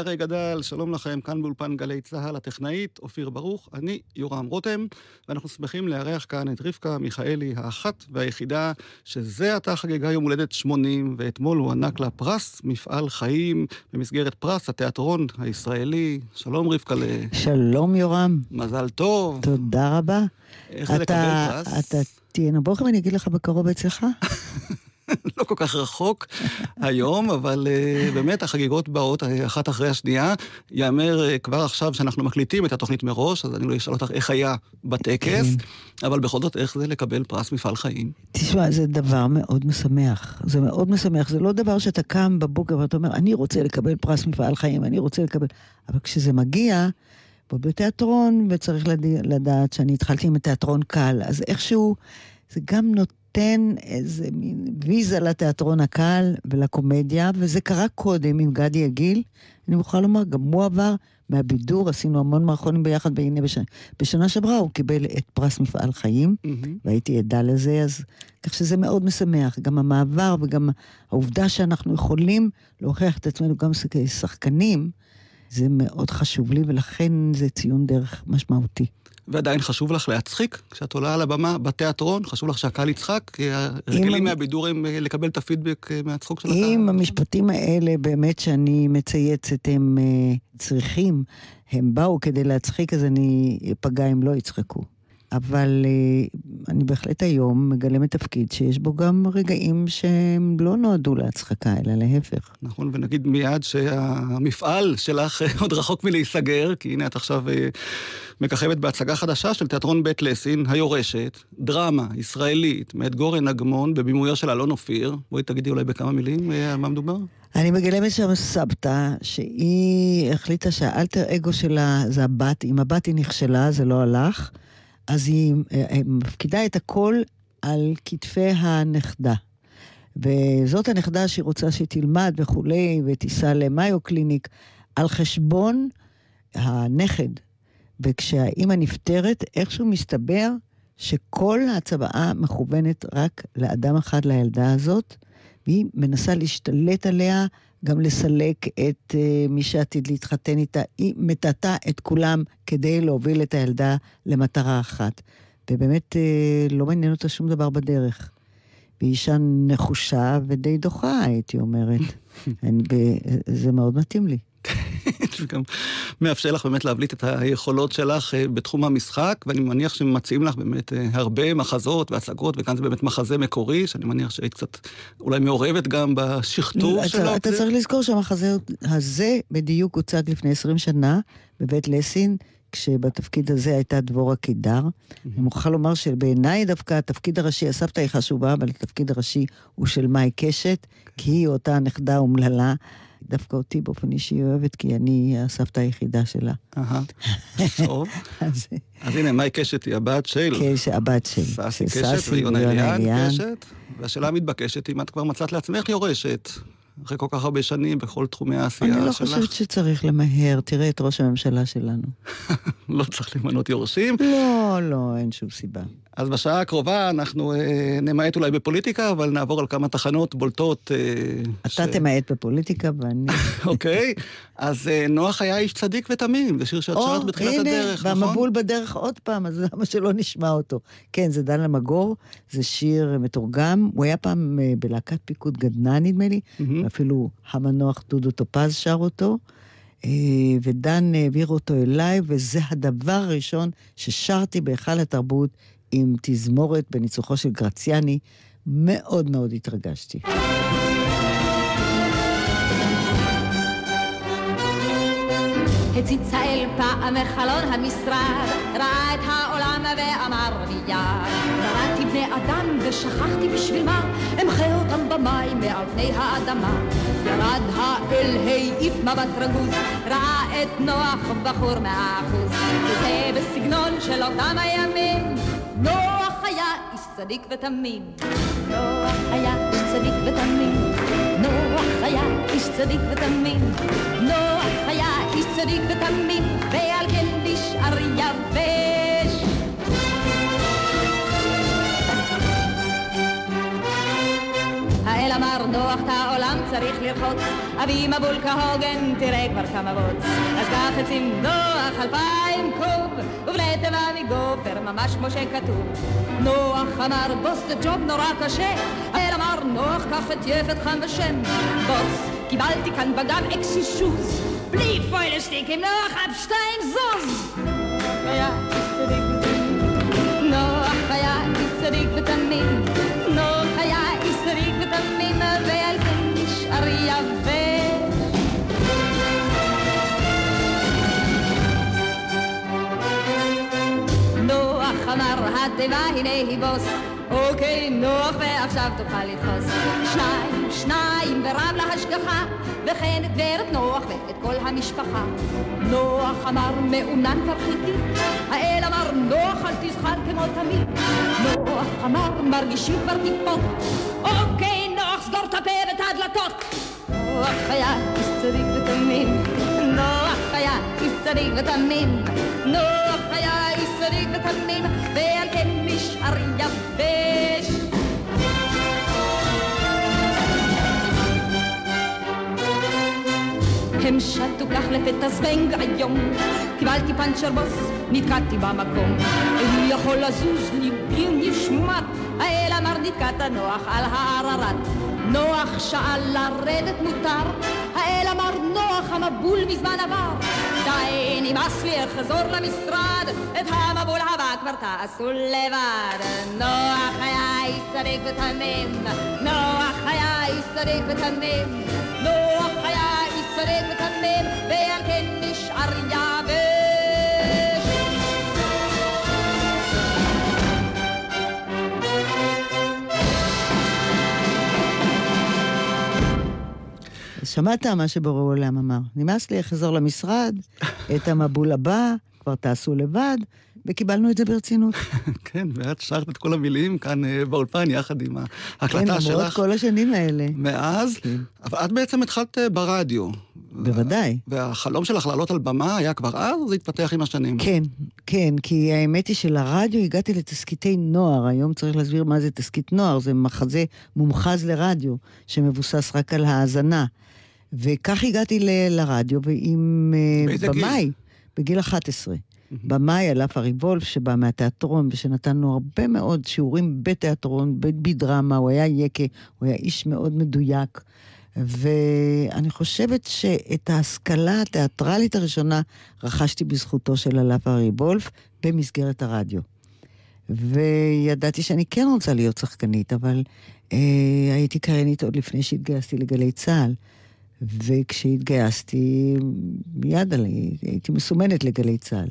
אין לה רגע דל, שלום לכם, כאן באולפן גלי צה"ל, הטכנאית, אופיר ברוך, אני יורם רותם, ואנחנו שמחים לארח כאן את רבקה מיכאלי, האחת והיחידה, שזה עתה חגגה יום הולדת 80, ואתמול הוא ענק לה פרס מפעל חיים במסגרת פרס התיאטרון הישראלי. שלום רבקה, ל- שלום יורם, מזל טוב. תודה רבה. איך זה לקבל אתה, פרס? אתה תהיה נבוך ואני אגיד לך בקרוב אצלך? לא כל כך רחוק היום, אבל uh, באמת החגיגות באות אה, אחת אחרי השנייה. יאמר uh, כבר עכשיו שאנחנו מקליטים את התוכנית מראש, אז אני לא אשאל אותך איך היה בטקס, אבל בכל זאת, איך זה לקבל פרס מפעל חיים? תשמע, זה דבר מאוד משמח. זה מאוד משמח. זה לא דבר שאתה קם בבוקר ואתה אומר, אני רוצה לקבל פרס מפעל חיים, אני רוצה לקבל... אבל כשזה מגיע, פה בתיאטרון, וצריך לד... לדעת שאני התחלתי עם התיאטרון קל, אז איכשהו זה גם נותן איזה מין ויזה לתיאטרון הקל ולקומדיה, וזה קרה קודם עם גדי יגיל. אני מוכרחה לומר, גם הוא עבר מהבידור, עשינו המון מערכונים ביחד, והנה בשנה, בשנה שעברה הוא קיבל את פרס מפעל חיים. והייתי עדה לזה, אז כך שזה מאוד משמח. גם המעבר וגם העובדה שאנחנו יכולים להוכיח את עצמנו גם כשחקנים, זה מאוד חשוב לי, ולכן זה ציון דרך משמעותי. ועדיין חשוב לך להצחיק כשאת עולה על הבמה בתיאטרון? חשוב לך שהקהל יצחק? כי הרגלים אם- מהבידור הם אה, לקבל את הפידבק אה, מהצחוק של הקהל. אם המשפטים האלה באמת שאני מצייצת הם אה, צריכים, הם באו כדי להצחיק, אז אני אפגע אם לא יצחקו. אבל אה, אני בהחלט היום מגלמת תפקיד שיש בו גם רגעים שהם לא נועדו להצחקה, אלא להפך. נכון, ונגיד מיד שהמפעל שלך עוד רחוק מלהיסגר, כי הנה את עכשיו אה, מככבת בהצגה חדשה של תיאטרון בית לסין, היורשת, דרמה ישראלית, מאת גורן אגמון, בבימויו של אלון אופיר. בואי תגידי אולי בכמה מילים אה, על מה מדובר. אני מגלמת שם סבתא, שהיא החליטה שהאלטר אגו שלה זה הבת, אם הבת היא נכשלה, זה לא הלך, אז היא אה, אה, מפקידה את הכל על כתפי הנכדה. וזאת הנכדה שהיא רוצה שהיא תלמד וכולי, ותיסע למיו קליניק, על חשבון הנכד. וכשהאימא נפטרת, איכשהו מסתבר שכל הצוואה מכוונת רק לאדם אחד, לילדה הזאת, והיא מנסה להשתלט עליה, גם לסלק את uh, מי שעתיד להתחתן איתה. היא מטאטאה את כולם כדי להוביל את הילדה למטרה אחת. ובאמת uh, לא מעניין אותה שום דבר בדרך. והיא אישה נחושה ודי דוחה, הייתי אומרת. זה מאוד מתאים לי. זה גם מאפשר לך באמת להבליט את היכולות שלך אה, בתחום המשחק, ואני מניח שמציעים לך באמת אה, הרבה מחזות והצגות, וכאן זה באמת מחזה מקורי, שאני מניח שהיית קצת אולי מעורבת גם בשכתוב שלו. אתה צריך לזכור שהמחזה הזה בדיוק הוצג לפני 20 שנה בבית לסין. כשבתפקיד הזה הייתה דבורה קידר. אני מוכרחה לומר שבעיניי דווקא התפקיד הראשי, הסבתא היא חשובה, אבל התפקיד הראשי הוא של מאי קשת, כי היא אותה נכדה אומללה. דווקא אותי באופן אישי אוהבת, כי אני הסבתא היחידה שלה. אהה, טוב. אז הנה, מאי קשת היא הבת של... קשת, הבת של. סאסי קשת ויונה אליאן קשת. והשאלה המתבקשת, אם את כבר מצאת לעצמך יורשת. אחרי כל כך הרבה שנים בכל תחומי העשייה שלך. אני לא חושבת שצריך למהר, תראה את ראש הממשלה שלנו. לא צריך למנות יורשים? לא, לא, אין שום סיבה. אז בשעה הקרובה אנחנו אה, נמעט אולי בפוליטיקה, אבל נעבור על כמה תחנות בולטות. אה, אתה ש... תמעט בפוליטיקה ואני... אוקיי, אז אה, נוח היה איש צדיק ותמים, זה שיר שאת שרת בתחילת הנה, הדרך, נכון? והמבול בדרך עוד פעם, אז למה שלא נשמע אותו? כן, זה דן למגור, זה שיר מתורגם, הוא היה פעם אה, בלהקת פיקוד גדנ"ע, נדמה לי, mm-hmm. אפילו המנוח דודו טופז שר אותו. אה, ודן העביר אותו אליי, וזה הדבר הראשון ששרתי בהיכל התרבות עם תזמורת בניצוחו של גרציאני. מאוד מאוד התרגשתי. הציצה אל פעם מחלון המשרד, ראה את העולם ואמר מיד, בראתי בני אדם ושכחתי בשביל מה, אמחה אותם במים מעל פני האדמה. ירד האל, העיף מבט רגוז, ראה את נוח בחור מאה אחוז, וזה בסגנון של אותם הימים. נוח היה איש צדיק ותמים. נוח היה איש צדיק ותמים. נוח היה איש צדיק ותמים. נוח היה איש צדיק ותמים, ועל כן נשאר יבש. נוח את העולם צריך לרחוץ, אבי מבול כהוגן תראה כבר כמה בוץ. אז קח את נוח אלפיים קוב, ובני תיבה מגופר ממש כמו שכתוב. נוח אמר בוס זה ג'וב נורא קשה, האל אמר נוח קח את יפת חם ושם. בוס קיבלתי כאן בגב אקסישוס, בלי פוילשטיק עם נוח אפשטיין זוז. היה צדיק נוח היה צדיק ותמים, נשאר יבש. נוח אמר התיבה הנה בוס, אוקיי נוח ועכשיו תוכל לדחוס. שניים, שניים ורב להשגחה, וכן את גברת נוח ואת כל המשפחה. נוח אמר מעונן תרחיתי, האל אמר נוח אל תזחל כמו תמיד. נוח אמר מרגישים כבר טיפות, אוקיי סגור את הפה ואת הדלתות. נוח היה איש צדיק ותמים, נוח היה איש צדיק ותמים, נוח היה איש צדיק ותמים, ועל כן נשאר יבש. הם שתו כך לפתע זבנג היום, קיבלתי פאנצ'ר בוס, נתקעתי במקום. איני יכול לזוז, ליבי נשמט, האל אמר נתקעת נוח על העררת. נוח שאל לרדת מותר, האל אמר נוח המבול מזמן עבר. די, נמאס לי, אחזור למשרד, את המבול הבא כבר תעשו לבד. נוח היה איש צדיק ותמים, נוח היה איש צדיק ותמים, נוח היה איש צדיק ותמים, ועל כן נשאר יבש. שמעת מה שבורא עולם אמר. נמאס לי לחזור למשרד, את המבול הבא, כבר תעשו לבד, וקיבלנו את זה ברצינות. כן, ואת שרת את כל המילים כאן אה, באולפן יחד עם כן, ההקלטה שלך. למרות כל השנים האלה. מאז, כן. אבל את בעצם התחלת אה, ברדיו. בוודאי. והחלום שלך לעלות על במה היה כבר אז, או זה התפתח עם השנים? כן, כן, כי האמת היא שלרדיו הגעתי לתסקיטי נוער. היום צריך להסביר מה זה תסקית נוער, זה מחזה מומחז לרדיו, שמבוסס רק על האזנה. וכך הגעתי ל- לרדיו, ועם אה, באיזה גיל? במאי, בגיל 11. במאי על אף הריבולף שבא מהתיאטרון, ושנתנו הרבה מאוד שיעורים בתיאטרון, בדרמה, הוא היה יקה, הוא היה איש מאוד מדויק. ואני חושבת שאת ההשכלה התיאטרלית הראשונה רכשתי בזכותו של הלאפה ריבולף במסגרת הרדיו. וידעתי שאני כן רוצה להיות שחקנית, אבל אה, הייתי קריינית עוד לפני שהתגייסתי לגלי צה"ל. וכשהתגייסתי, מיד עלי, הייתי מסומנת לגלי צה"ל.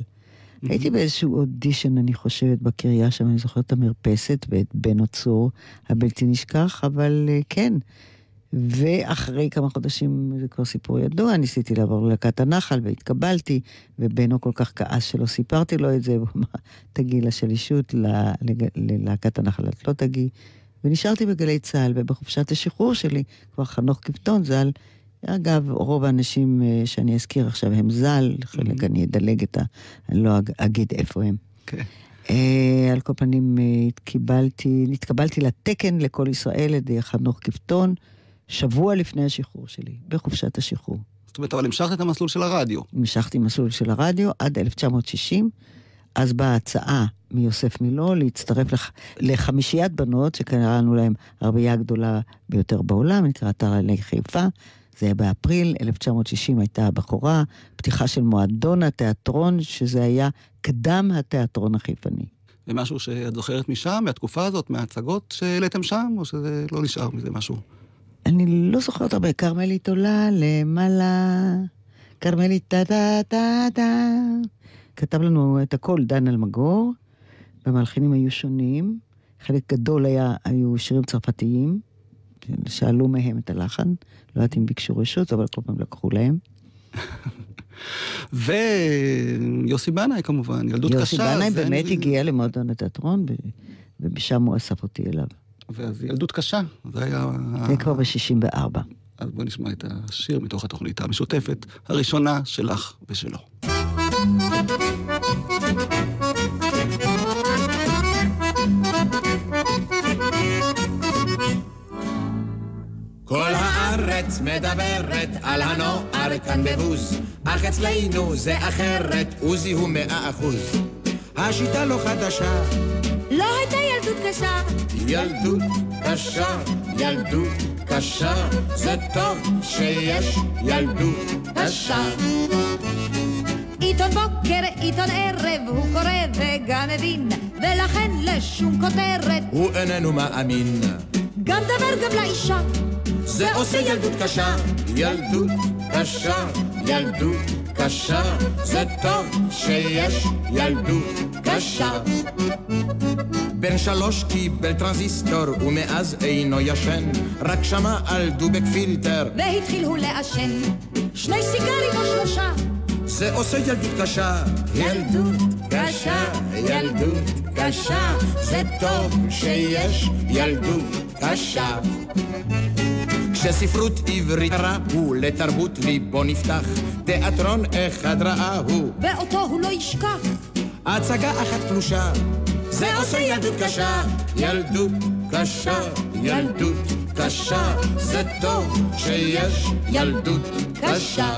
הייתי באיזשהו אודישן, אני חושבת, בקריה שם, אני זוכרת את המרפסת ואת בן הצור הבלתי נשכח, אבל אה, כן. ואחרי כמה חודשים, זה כבר סיפור ידוע, ניסיתי לעבור ללהקת הנחל והתקבלתי, ובנו כל כך כעס שלא סיפרתי לו את זה, הוא אמר, תגיעי לשלישות, ללהקת הנחל את לא תגיעי. ונשארתי בגלי צה"ל, ובחופשת השחרור שלי, כבר חנוך קפטון ז"ל, אגב, רוב האנשים אה, שאני אזכיר עכשיו הם ז"ל, חלק אני אדלג את ה... אני לא אג- אגיד איפה הם. כן. על כל פנים, אה, התקבלתי, נתקבלתי לתקן לכל ישראל על ידי חנוך קפטון, שבוע לפני השחרור שלי, בחופשת השחרור. זאת אומרת, אבל המשכת את המסלול של הרדיו. המשכתי מסלול של הרדיו עד 1960, אז באה הצעה מיוסף מילוא להצטרף לח... לחמישיית בנות, שקראנו להם הרבייה הגדולה ביותר בעולם, נקרא אתר עלי חיפה. זה היה באפריל 1960, הייתה הבכורה, פתיחה של מועדון התיאטרון, שזה היה קדם התיאטרון החיפני. ומשהו שאת זוכרת משם, מהתקופה הזאת, מההצגות שהעליתם שם, או שזה לא נשאר מזה משהו? אני לא זוכרת הרבה, כרמלית עולה למעלה, כרמלית טה טה טה טה. כתב לנו את הכל דן אלמגור, והמלחינים היו שונים. חלק גדול היה, היו שירים צרפתיים, שאלו מהם את הלחן. לא יודעת אם ביקשו רשות, אבל כל פעם לקחו להם. ויוסי בנאי כמובן, ילדות קשה. יוסי בנאי זה- באמת הגיע למועדון התיאטרון, ומשם הוא אסף אותי אליו. ואז ילדות קשה, זה היה... זה כבר ב-64. אז בואי נשמע את השיר מתוך התוכנית המשותפת הראשונה שלך ושלו. הארץ מדברת על הנוער כאן בבוז, אך אצלנו זה אחרת, עוזי הוא מאה אחוז. השיטה לא חדשה, לא הייתה ילדות קשה, ילדות קשה, ילדות קשה, זה טוב שיש ילדות קשה. עיתון בוקר, עיתון ערב, הוא קורא וגם מבין, ולכן לשום כותרת, הוא איננו מאמין, גם דבר גם לאישה. זה עושה ילדות קשה, ילדות קשה, ילדות קשה, זה טוב שיש ילדות קשה. בן שלוש קיבל טרנזיסטור ומאז אינו ישן, רק שמע על דובק פילטר, והתחיל הוא לעשן. שני סיגרים או שלושה, זה עושה ילדות קשה, ילדות קשה, ילדות קשה, זה טוב שיש ילדות קשה. כשספרות עברית ראו לתרבות ליבו נפתח, תיאטרון אחד ראה הוא, ואותו הוא לא ישכח. הצגה אחת פלושה, זה עושה ילדות קשה, ילדות קשה, ילדות קשה, זה טוב שיש ילדות קשה.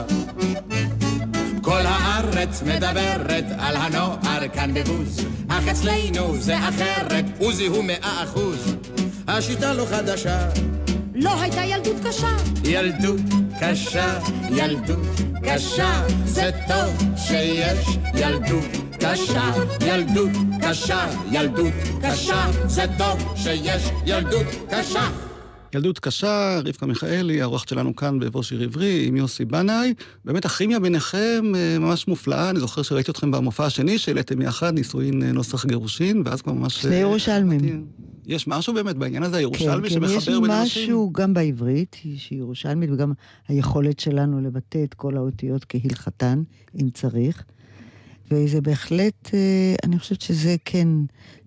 כל הארץ מדברת על הנוער כאן בבוז, אך אצלנו זה אחרת, עוזי הוא מאה אחוז. השיטה לא חדשה, לא הייתה ילדות קשה, ילדות קשה, ילדות קשה, זה טוב שיש ילדות קשה, ילדות קשה, ילדות קשה, זה טוב שיש ילדות קשה. ילדות קשה, רבקה מיכאלי, האורחת שלנו כאן באבו שיר עברי, עם יוסי בנאי. באמת הכימיה ביניכם אה, ממש מופלאה. אני זוכר שראיתי אתכם במופע השני, שהעליתם יחד נישואין אה, נוסח גירושין, ואז כבר ממש... שני אה, ירושלמים. יש משהו באמת בעניין הזה, הירושלמי, כן, כן, יש שמחבר בין אנשים? משהו גם בעברית, שהיא ירושלמית, וגם היכולת שלנו לבטא את כל האותיות כהלכתן, אם צריך. וזה בהחלט, אה, אני חושבת שזה כן,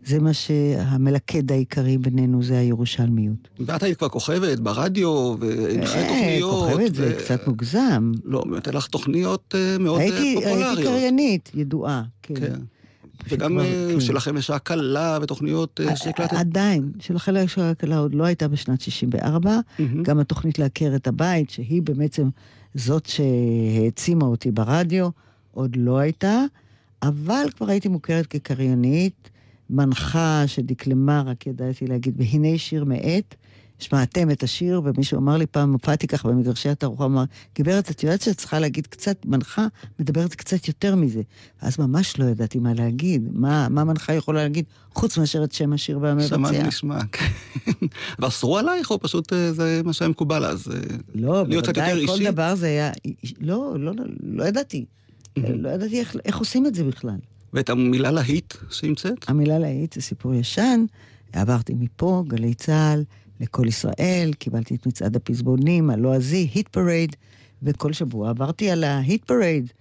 זה מה שהמלכד העיקרי בינינו, זה הירושלמיות. ואת היית כבר כוכבת ברדיו, והנחי אה, תוכניות. כוכבת זה ו- קצת מוגזם. לא, באמת, היה לך תוכניות אה, מאוד הייתי פופולריות. הייתי קריינית, ידועה. כן. כן. וגם אה, כן. שלכם יש הקלה ותוכניות אה, שהקלטת. עדיין, של החלק של ההקלה עוד לא הייתה בשנת 64. מהמם. גם התוכנית להכר את הבית, שהיא בעצם זאת שהעצימה אותי ברדיו, עוד לא הייתה, אבל כבר הייתי מוכרת כקריינית, מנחה שדקלמה, רק ידעתי להגיד, והנה שיר מאת. שמעתם את השיר, ומישהו אמר לי פעם, הופעתי ככה במגרשי התערוכה, אמר, גברת, את יודעת שאת צריכה להגיד קצת, מנחה מדברת קצת יותר מזה. אז ממש לא ידעתי מה להגיד, מה, מה מנחה יכולה להגיד, חוץ מאשר את שם השיר והמבצע. שמענו נשמע, כן. ואסרו עלייך, או פשוט אה, זה מה שהיה מקובל אז? אה, לא, בוודאי, כל אישי? דבר זה היה... לא, לא, לא, לא ידעתי. לא ידעתי איך, איך עושים את זה בכלל. ואת המילה להיט שהמצאת? המילה להיט זה סיפור ישן, עברתי מפה, גלי צה"ל, לקול ישראל, קיבלתי את מצעד הפזמונים, הלועזי, hit parade, וכל שבוע עברתי על ה hit parade.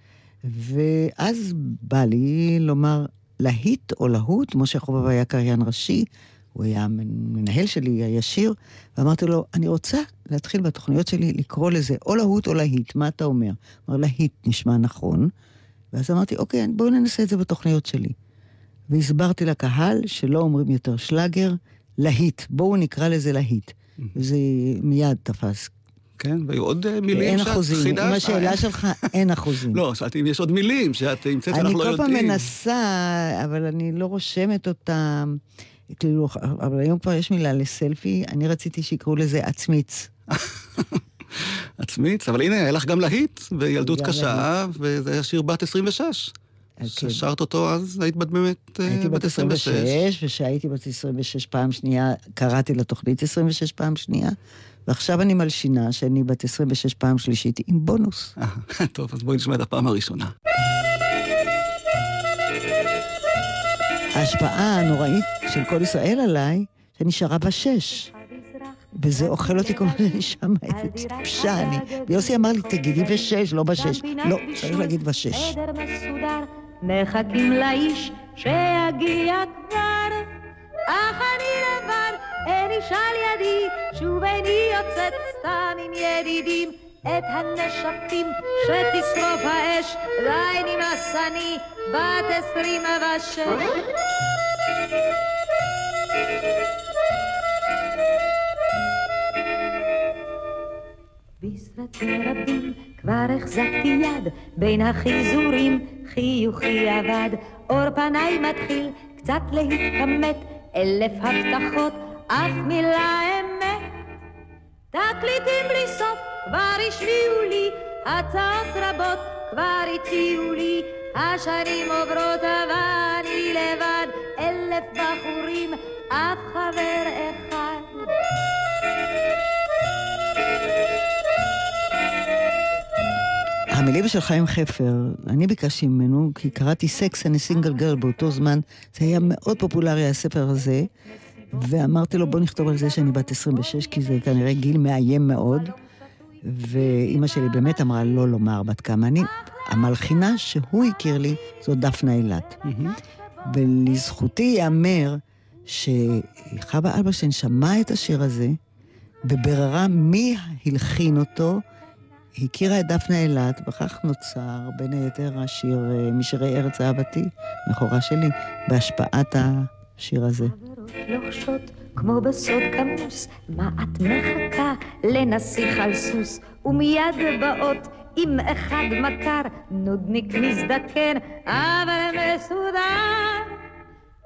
ואז בא לי לומר להיט או להוט, משה חובב היה קריין ראשי, הוא היה המנהל שלי הישיר, ואמרתי לו, אני רוצה להתחיל בתוכניות שלי לקרוא לזה או להוט או להיט, מה אתה אומר? אמר, להיט נשמע נכון. ואז אמרתי, אוקיי, בואו ננסה את זה בתוכניות שלי. והסברתי לקהל שלא אומרים יותר שלאגר, להיט. בואו נקרא לזה להיט. וזה מיד תפס. כן, והיו עוד אה, מילים שאת אחוזים. חידשת? עם השאלה אה, שלך, אין אחוזים. לא, שאלתי אם יש עוד מילים שאת המצאת אני שאנחנו לא כל פעם יודעים. מנסה, אבל אני לא רושמת אותם. כאילו, אבל היום כבר יש מילה לסלפי, אני רציתי שיקראו לזה עצמיץ. עצמית, אבל הנה, היה לך גם להיט, וילדות קשה, וזה היה שיר בת 26. כן. ששרת אותו אז, היית בת באמת אה, הייתי בת 26, וכשהייתי בת 26 פעם שנייה, קראתי לתוכנית 26 פעם שנייה, ועכשיו אני מלשינה שאני בת 26 פעם שלישית עם בונוס. אה, טוב, אז בואי נשמע את הפעם הראשונה. ההשפעה הנוראית של כל ישראל עליי, שנשארה בשש. וזה אוכל אותי כל הזמן, אני שם איזה טיפשה אני. ויוסי אמר לי, תגידי בשש, לא בשש. לא, צריך להגיד בשש. מחכים לאיש שיגיע כבר. אך אני לבד, אין איש על ידי, שוב איני יוצאת סתם עם ידידים. את הנשקים שתשרוף האש, די נמאס אני, בת עשרים ושש. בסרטים רבים כבר החזקתי יד בין החיזורים, חיוכי אבד, אור פניי מתחיל קצת להתכמת, אלף הבטחות, אף מילה אמת. תקליטים בלי סוף כבר השמיעו לי, הצעות רבות כבר הציעו לי, השנים עוברות אבל אני לבד, אלף בחורים, אף חבר אחד. המילים של חיים חפר, אני ביקשתי ממנו, כי קראתי סקס אני סינגל גרל באותו זמן, זה היה מאוד פופולרי הספר הזה, ואמרתי לו בוא נכתוב על זה שאני בת 26, כי זה כנראה גיל מאיים מאוד, ואימא שלי באמת אמרה לא לומר בת כמה אני. המלחינה שהוא הכיר לי זו דפנה אילת. ולזכותי ייאמר שחווה אלברשטיין שמעה את השיר הזה, וביררה מי הלחין אותו, הכירה את דפנה אילת, וכך נוצר בין היתר השיר אה, משירי ארץ אהבתי, מכורה שלי, בהשפעת השיר הזה. לוחשות כמו בסוד כמוס, מה את מחכה לנסיך על סוס, ומיד באות עם אחד מכר, נודניק מזדקן, אבל מסודר.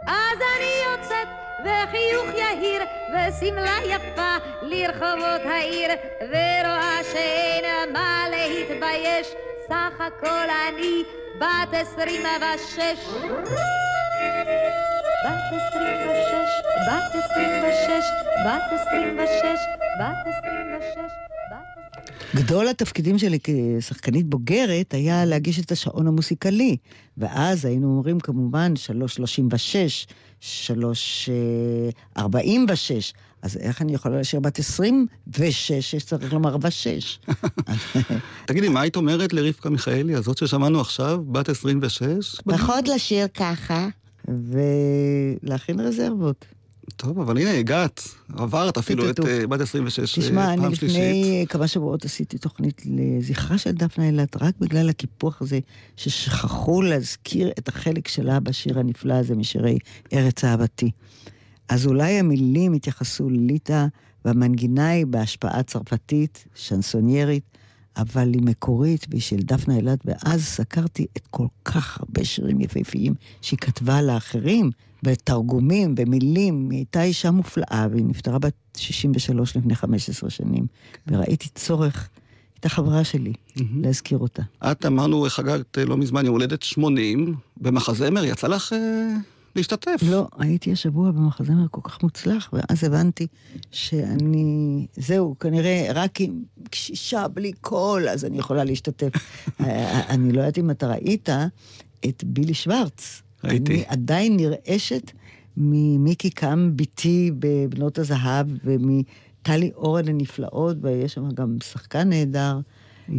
אז אני יוצאת וחיוך יהיר ושמלה יפה לרחובות העיר ורואה שאין מה להתבייש. סך הכל אני בת עשרים ושש. בת עשרים ושש, בת עשרים ושש, בת עשרים ושש, בת עשרים ושש. גדול התפקידים שלי כשחקנית בוגרת היה להגיש את השעון המוסיקלי, ואז היינו אומרים כמובן שלוש שלושים ושש, שלוש אה, ארבעים ושש, אז איך אני יכולה לשיר בת 26, שצריך לומר ושש? תגידי, מה היית אומרת לרבקה מיכאלי, הזאת ששמענו עכשיו, בת 26? פחות לשיר ככה, ולהכין רזרבות. טוב, אבל הנה הגעת, עברת אפילו את. אה, בת 26 אה, תשמע, אני פעם לפני שלישית. כמה שבועות עשיתי תוכנית לזכרה של דפנה אילת, רק בגלל הקיפוח הזה, ששכחו להזכיר את החלק שלה בשיר הנפלא הזה משירי ארץ אהבתי. אז אולי המילים התייחסו לליטא, והמנגינה היא בהשפעה צרפתית, שנסוניירית, אבל היא מקורית והיא של דפנה אילת, ואז סקרתי את כל כך הרבה שירים יפהפיים שהיא כתבה לאחרים, בתרגומים, במילים. היא הייתה אישה מופלאה, והיא נפטרה בת 63 לפני 15 שנים, וראיתי צורך, הייתה חברה שלי, להזכיר אותה. את אמרנו, חגגת אה, לא מזמן יום הולדת 80, במחזמר, יצא לך אה, להשתתף. לא, הייתי השבוע במחזמר כל כך מוצלח, ואז הבנתי שאני... זהו, כנראה רק עם קשישה בלי קול, אז אני יכולה להשתתף. אה, אני לא יודעת אם אתה ראית את בילי שוורץ. ראיתי. אני עדיין נרעשת ממיקי קם, בתי בבנות הזהב, ומטלי אורן הנפלאות, ויש שם גם שחקן נהדר.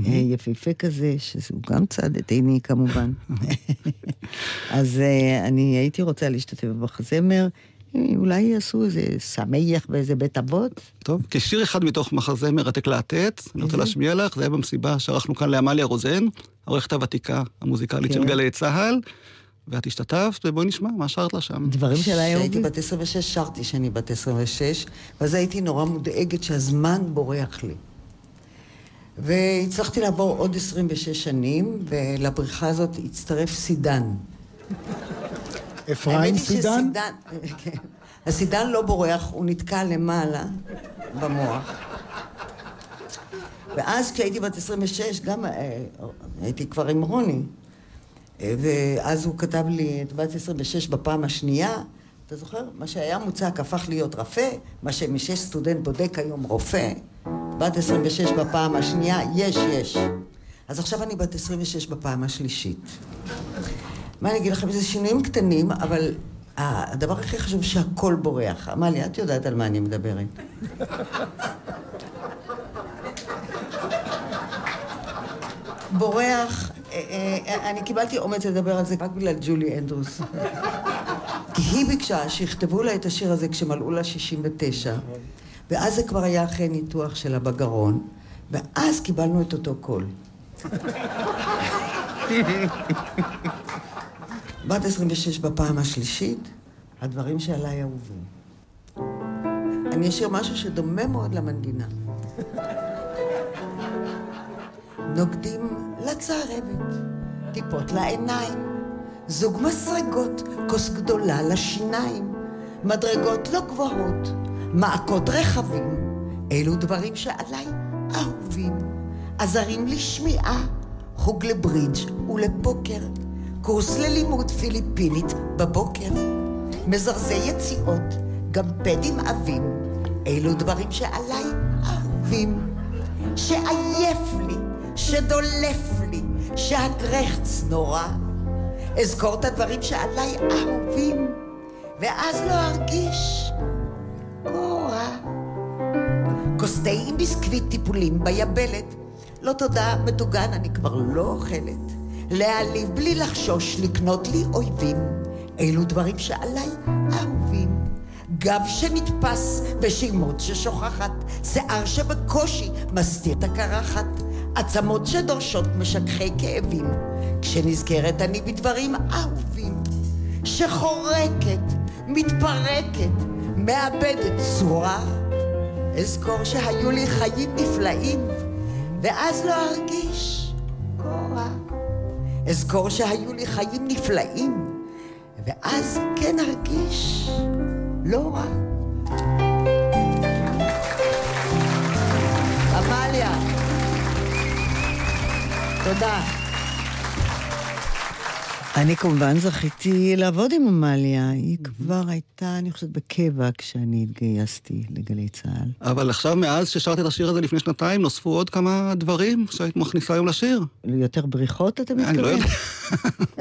אה, יפהפה כזה, שהוא גם צד את עיני כמובן. אז אה, אני הייתי רוצה להשתתף במחזמר, אולי יעשו איזה שמח באיזה בית אבות. טוב, כשיר אחד מתוך מחזמר מרתק להטט, אני רוצה? להשמיע לך, זה היה במסיבה שערכנו כאן לעמליה רוזן, העורכת הוותיקה המוזיקלית של כן. גלי צה"ל, ואת השתתפת, ובואי נשמע מה שרת לה שם. דברים של היום. כשהייתי בת 26, שרתי שאני בת 26, ואז הייתי נורא מודאגת שהזמן בורח לי. והצלחתי לעבור עוד 26 שנים, ולבריכה הזאת הצטרף סידן. אפרים סידן? כן. הסידן לא בורח, הוא נתקע למעלה במוח. ואז כשהייתי בת 26, גם אה, הייתי כבר עם רוני, ואז הוא כתב לי את בת 26 בפעם השנייה, אתה זוכר? מה שהיה מוצק הפך להיות רפה, מה שמשש סטודנט בודק היום רופא, בת 26 בפעם השנייה, יש, יש. אז עכשיו אני בת 26 בפעם השלישית. מה אני אגיד לכם, זה שינויים קטנים, אבל הדבר הכי חשוב שהכל בורח. עמליה, את יודעת על מה אני מדברת. בורח, אני קיבלתי אומץ לדבר על זה רק בגלל ג'ולי אנדרוס. כי היא ביקשה שיכתבו לה את השיר הזה כשמלאו לה 69, ואז זה כבר היה אחרי ניתוח שלה בגרון, ואז קיבלנו את אותו קול. בת 26 בפעם השלישית, הדברים שעליי אהובים. אני אשאיר משהו שדומה מאוד למנגינה. נוגדים לצרבת, טיפות לעיניים, זוג מסרגות, כוס גדולה לשיניים, מדרגות לא גבוהות, מעקות רחבים, אלו דברים שעליי אהובים. עזרים לשמיעה, חוג לברידג' ולפוקר, קורס ללימוד פיליפינית בבוקר, מזרזי יציאות, גם פדים עבים, אלו דברים שעליי אהובים. שעייף לי, שדולף לי, שהקרחץ נורא. אזכור את הדברים שעליי אהובים, ואז לא ארגיש קורה. כוס תה עם ביסקוויט טיפולים ביבלת. לא תודה, מטוגן, אני כבר לא אוכלת. להעליב בלי לחשוש, לקנות לי אויבים. אלו דברים שעליי אהובים. גב שנתפס בשמות ששוכחת, שיער שבקושי מסתיר את הקרחת, עצמות שדורשות משככי כאבים, כשנזכרת אני בדברים אהובים, שחורקת, מתפרקת, מאבדת צורה. אזכור שהיו לי חיים נפלאים, ואז לא ארגיש קורה. אזכור שהיו לי חיים נפלאים, ואז כן ארגיש לא רע. תודה. אני כמובן זכיתי לעבוד עם עמליה. היא כבר הייתה, אני חושבת, בקבע כשאני התגייסתי לגלי צה"ל. אבל עכשיו, מאז ששרת את השיר הזה לפני שנתיים, נוספו עוד כמה דברים שהיית מכניסה היום לשיר. יותר בריחות, אתה מתכוון? אני לא יודע.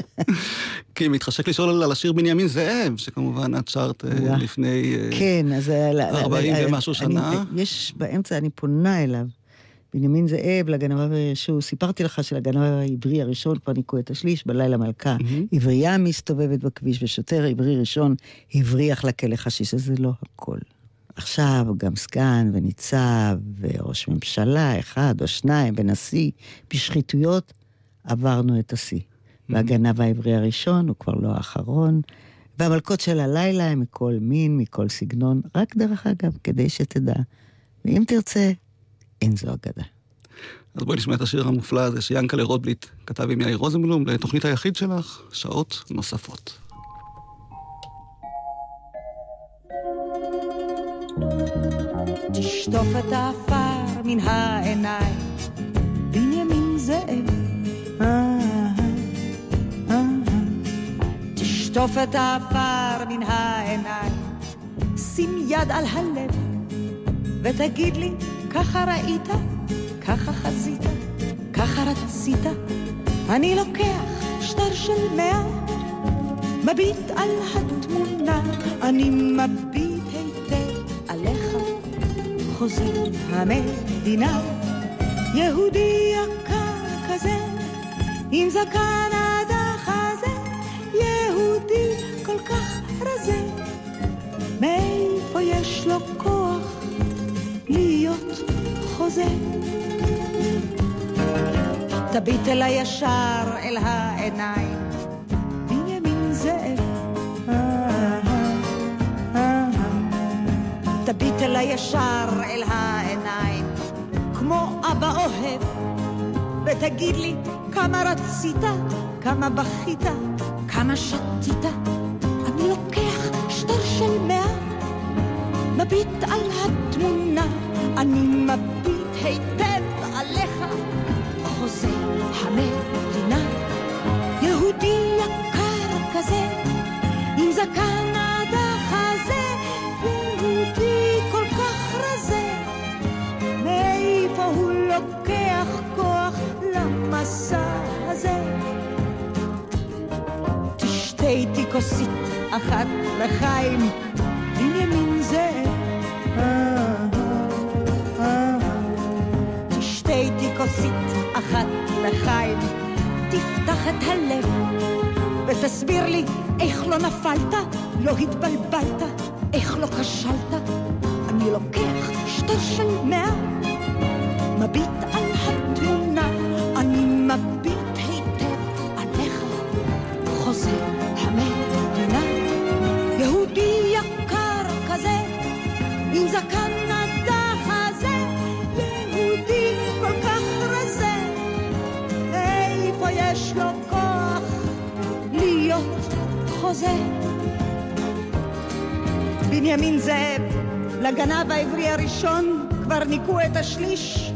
כי מתחשק לשאול על השיר בנימין זאב, שכמובן את שרת אה. לפני... אה, כן, אז... ה- 40 ה- ומשהו שנה. יש באמצע, אני פונה אליו. בנימין זאב, לגנבה שהוא, סיפרתי לך שלגנב העברי הראשון כבר ניקו את השליש בלילה מלכה. מהמם. עברייה מסתובבת בכביש, ושוטר עברי ראשון הבריח לכלא חשיש, אז זה לא הכל. עכשיו גם סגן וניצב וראש ממשלה, אחד או שניים, ונשיא, בשחיתויות עברנו את השיא. והגנב העברי הראשון הוא כבר לא האחרון, והמלכות של הלילה הם מכל מין, מכל סגנון, רק דרך אגב, כדי שתדע. ואם תרצה, אין זו אגדה. אז בואי נשמע את השיר המופלא הזה שיאנקלה רוטבליט כתב עם יאיר רוזנבלום לתוכנית היחיד שלך, שעות נוספות. תשטוף את העפר מן העיניים, בנימין זאב. תשטוף את העפר מן העיניים, שים יד על הלב, ותגיד לי, ככה ראית, ככה חזית, ככה רצית. אני לוקח שטר של מאה, מביט על התמונה, אני מביט היטב עליך. חוזר המדינה, יהודי יקר כזה, עם זקן עד החזה, יהודי כל כך רזה, מאיפה יש לו כוח להיות חוזה? תביט אל הישר אל העיניים. תביט אל הישר אל העיניים, כמו אבא אוהב, ותגיד לי כמה רצית, כמה בכית, כמה שתית. אני לוקח שטר של מאה, מביט על התמונה, אני מביט היטב עליך, חוזה המדינה, יהודי יקר כזה, עם זקן עד החזה, יהודי כל כך רזה, מאיפה הוא לוקח כוח למסע הזה? תשתה איתי כוסית אחת לחיים, כוסית אחת לחיים, תפתח את הלב ותסביר לי איך לא נפלת, לא התבלבלת, איך לא כשלת. אני לוקח שטר של מאה, מביט על התמונה, אני מביט היטב עליך, חוזר המדינה, יהודי יקר כזה, עם זקן חוזה? בנימין זאב, לגנב העברי הראשון כבר ניקו את השליש,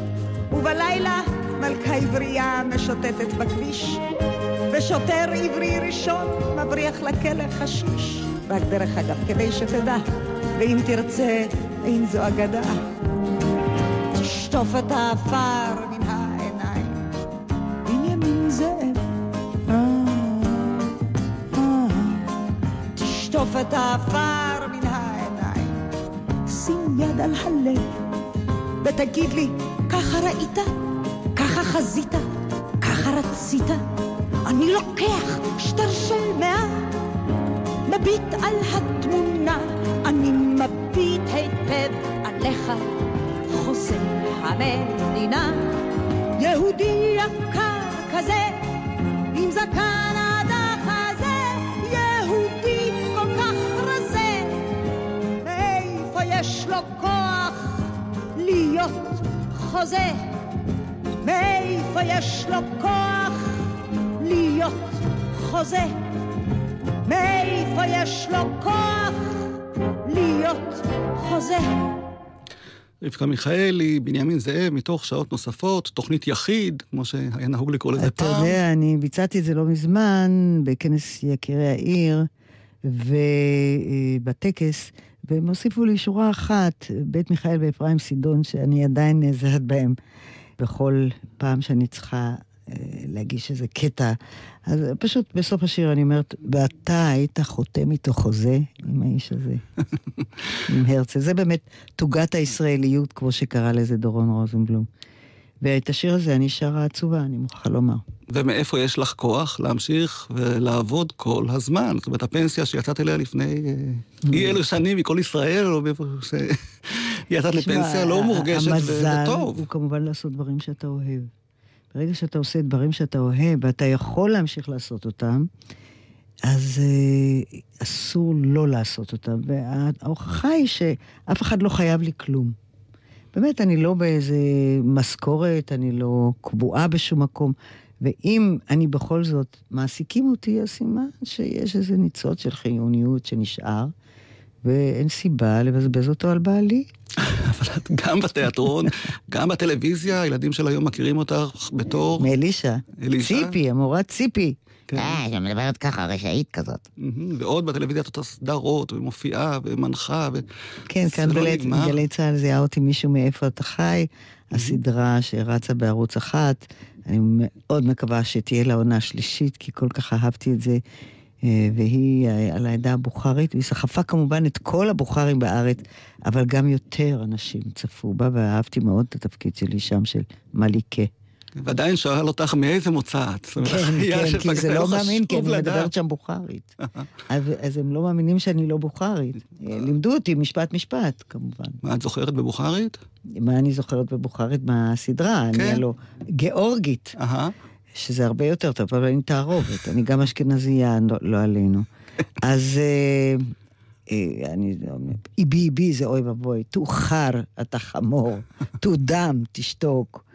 ובלילה מלכה עברייה משוטטת בכביש, ושוטר עברי ראשון מבריח לכלא חשיש. רק דרך אגב, כדי שתדע, ואם תרצה, אין זו אגדה. תשטוף את העפר את העפר מן העיניים, שים יד על הלב, ותגיד לי, ככה ראית? ככה חזית? ככה רצית? אני לוקח שטר של מאה, מביט על התמונה, אני מביט היטב עליך, חוסן המדינה, יהודי יקר כזה, עם זקן חוזה? מאיפה יש לו כוח להיות חוזה? מאיפה יש לו כוח להיות חוזה? רבקה מיכאלי, בנימין זאב, מתוך שעות נוספות, תוכנית יחיד, כמו שהיה נהוג לקרוא לזה אתה פעם. יודע, אני ביצעתי את זה לא מזמן, בכנס יקירי העיר, ובטקס, והם הוסיפו לי שורה אחת, בית מיכאל ואפרים סידון, שאני עדיין נעזרת בהם בכל פעם שאני צריכה אה, להגיש איזה קטע. אז פשוט בסוף השיר אני אומרת, ואתה היית חותם איתו חוזה עם האיש הזה, עם הרצל. זה באמת תוגת הישראליות, כמו שקרא לזה דורון רוזנבלום. ואת השיר הזה אני שרה עצובה, אני מוכרחה לומר. ומאיפה יש לך כוח להמשיך ולעבוד כל הזמן? זאת אומרת, הפנסיה שיצאת אליה לפני אה, אי אלו שנים מכל ישראל, או מאיפה ש... יצאת לפנסיה לא מורגשת המזל וטוב. הוא כמובן לעשות דברים שאתה אוהב. ברגע שאתה עושה דברים שאתה אוהב, ואתה יכול להמשיך לעשות אותם, אז אה, אסור לא לעשות אותם. וההוכחה היא שאף אחד לא חייב לי כלום. באמת, אני לא באיזה משכורת, אני לא קבועה בשום מקום. ואם אני בכל זאת, מעסיקים אותי, אז סימן שיש איזה ניצוץ של חיוניות שנשאר, ואין סיבה לבזבז אותו על בעלי. אבל את גם בתיאטרון, גם בטלוויזיה, הילדים של היום מכירים אותך בתור... מאלישע. אלישע? ציפי, המורה ציפי. כן. אה, היא מדברת ככה, רשעית כזאת. ועוד בטלוויזיה את אותה סדרות, ומופיעה, ומנחה, ו... כן, כאן לא גלי- נגמר. גלי צה"ל זיהה אותי מישהו מאיפה אתה חי, הסדרה שרצה בערוץ אחת. אני מאוד מקווה שתהיה לה עונה שלישית, כי כל כך אהבתי את זה. אה, והיא אה, על העדה הבוכרית, והיא סחפה כמובן את כל הבוכרים בארץ, אבל גם יותר אנשים צפו בה, ואהבתי מאוד את התפקיד שלי שם, של מליקה. ועדיין שואל אותך מאיזה מוצא את. כן, כן, כי זה לא מאמין, כי אני. מדברת שם בוכרית. אז הם לא מאמינים שאני לא בוכרית. אה, לימדו אותי משפט משפט, כמובן. מה את זוכרת בבוכרית? מה אני זוכרת בבוכרית מהסדרה? אני כן. הלוא גיאורגית. שזה הרבה יותר טוב, אבל אני תערובת, אני גם אשכנזייה, לא, לא עלינו. אז אה, אני, איבי איבי זה אוי ואבוי, תאוחר, אתה חמור, תודם, תשתוק.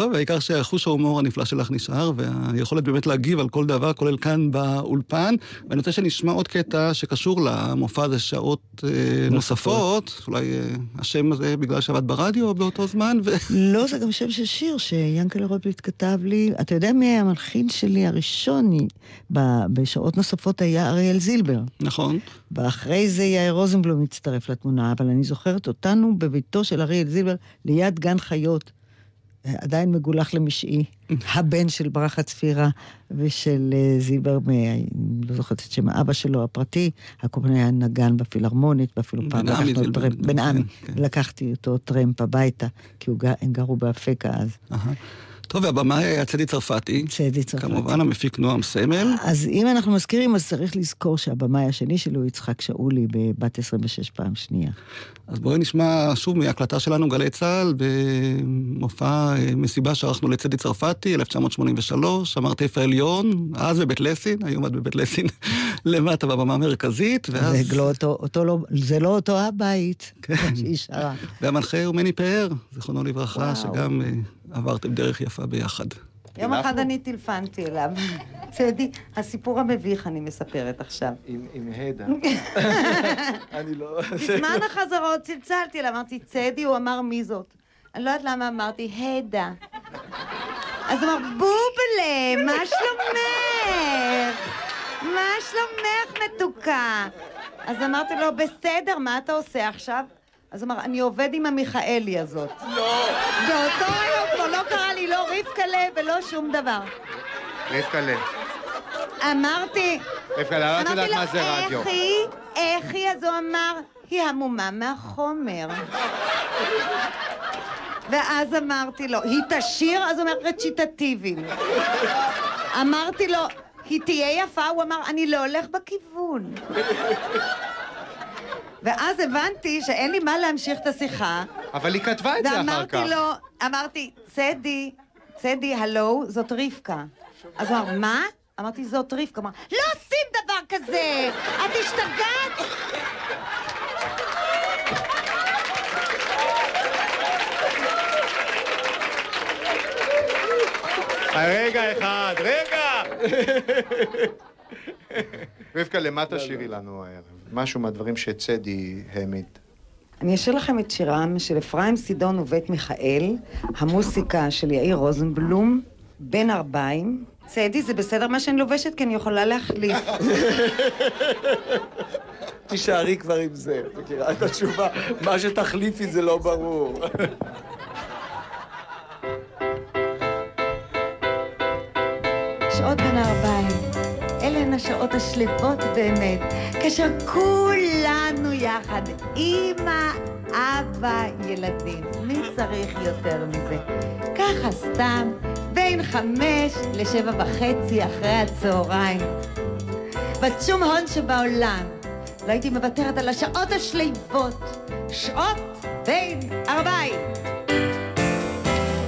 טוב, העיקר שחוש ההומור הנפלא שלך נשאר, והיכולת באמת להגיב על כל דבר, כולל כאן באולפן. ואני רוצה שנשמע עוד קטע שקשור למופע הזה שעות אה, נוספות. אולי אה, השם הזה בגלל שעבד ברדיו באותו זמן, ו... לא, זה גם שם של שיר שיאנקל'ה רוטבליט כתב לי. אתה יודע מי המלחין שלי הראשון בשעות נוספות היה אריאל זילבר. נכון. ואחרי זה יאיר רוזנבלום הצטרף לתמונה, אבל אני זוכרת אותנו בביתו של אריאל זילבר ליד גן חיות. עדיין מגולח למשעי, הבן של ברכה צפירה ושל אה, אני לא זוכרת את שם האבא שלו הפרטי, הקומפני היה נגן בפילהרמונית, ואפילו פעם לקחנו זילבר, טרמפ, בן עמי, כן, כן. לקחתי אותו טרמפ הביתה, כי הם גרו באפקה אז. טוב, והבמאי היה צדי צרפתי. צדי צרפתי. כמובן, המפיק נועם סמל. אז אם אנחנו מזכירים, אז צריך לזכור שהבמאי השני שלו יצחק שאולי בבת 26 פעם שנייה. אז בואי נשמע שוב מהקלטה שלנו, גלי צה"ל, במופע אה, מסיבה שערכנו לצדי צרפתי, 1983, המרתף העליון, אז בבית לסין, היום את בבית לסין, למטה בבמה המרכזית, ואז... זה לא אותו, אותו לא, זה לא אותו הבית כן. שהיא שרה. והמנחה הוא מני פאר, זיכרונו לברכה, וואו. שגם אה, עברתם דרך יפה ביחד. יום אחד אני טלפנתי אליו. צדי, הסיפור המביך אני מספרת עכשיו. עם, עם הדה. אני לא... בזמן החזרות צלצלתי אליו, אמרתי, צדי, הוא אמר מי זאת. אני לא יודעת למה אמרתי, הדה. אז הוא אמר, בובלה, מה שלומך? מה שלומך, מתוקה? אז אמרתי לו, בסדר, מה אתה עושה עכשיו? אז אמר, אני עובד עם המיכאלי הזאת. לא. באותו היום כבר לא קרא לי לא רבקלה ולא שום דבר. רבקה לב. אמרתי, את אמרתי יודעת לו, מה זה רדיו. איך היא? איך היא? אז הוא אמר, היא המומה מהחומר. ואז אמרתי לו, היא תשיר? אז הוא אומר, רציטטיביים. אמרתי לו, היא תהיה יפה? הוא אמר, אני לא הולך בכיוון. ואז הבנתי שאין לי מה להמשיך את השיחה, אבל היא כתבה את זה אחר ואמרתי כך. לו, אמרתי, צדי, צדי, הלו, זאת רבקה. אז הוא אמר, מה? אמרתי, זאת רבקה. אמר, לא עושים דבר כזה! את השתגעת? רגע אחד, רגע! רבקה, למה תשאירי לנו הערב? משהו מהדברים שצדי העמיד. אני אשאיר לכם את שירם של אפרים סידון ובית מיכאל, המוסיקה של יאיר רוזנבלום, בן ארבעים. צדי, זה בסדר מה שאני לובשת? כי אני יכולה להחליף. תישארי כבר עם זה, מכירה את התשובה? מה שתחליפי זה לא ברור. שעות בין הערביים. אלה הן השעות השלוות באמת, כאשר כולנו יחד, אמא, אבא, ילדים. מי צריך יותר מזה? ככה סתם, בין חמש לשבע וחצי אחרי הצהריים. בת שום הון שבעולם. לא הייתי מוותרת על השעות השליבות, שעות בין ארבעים.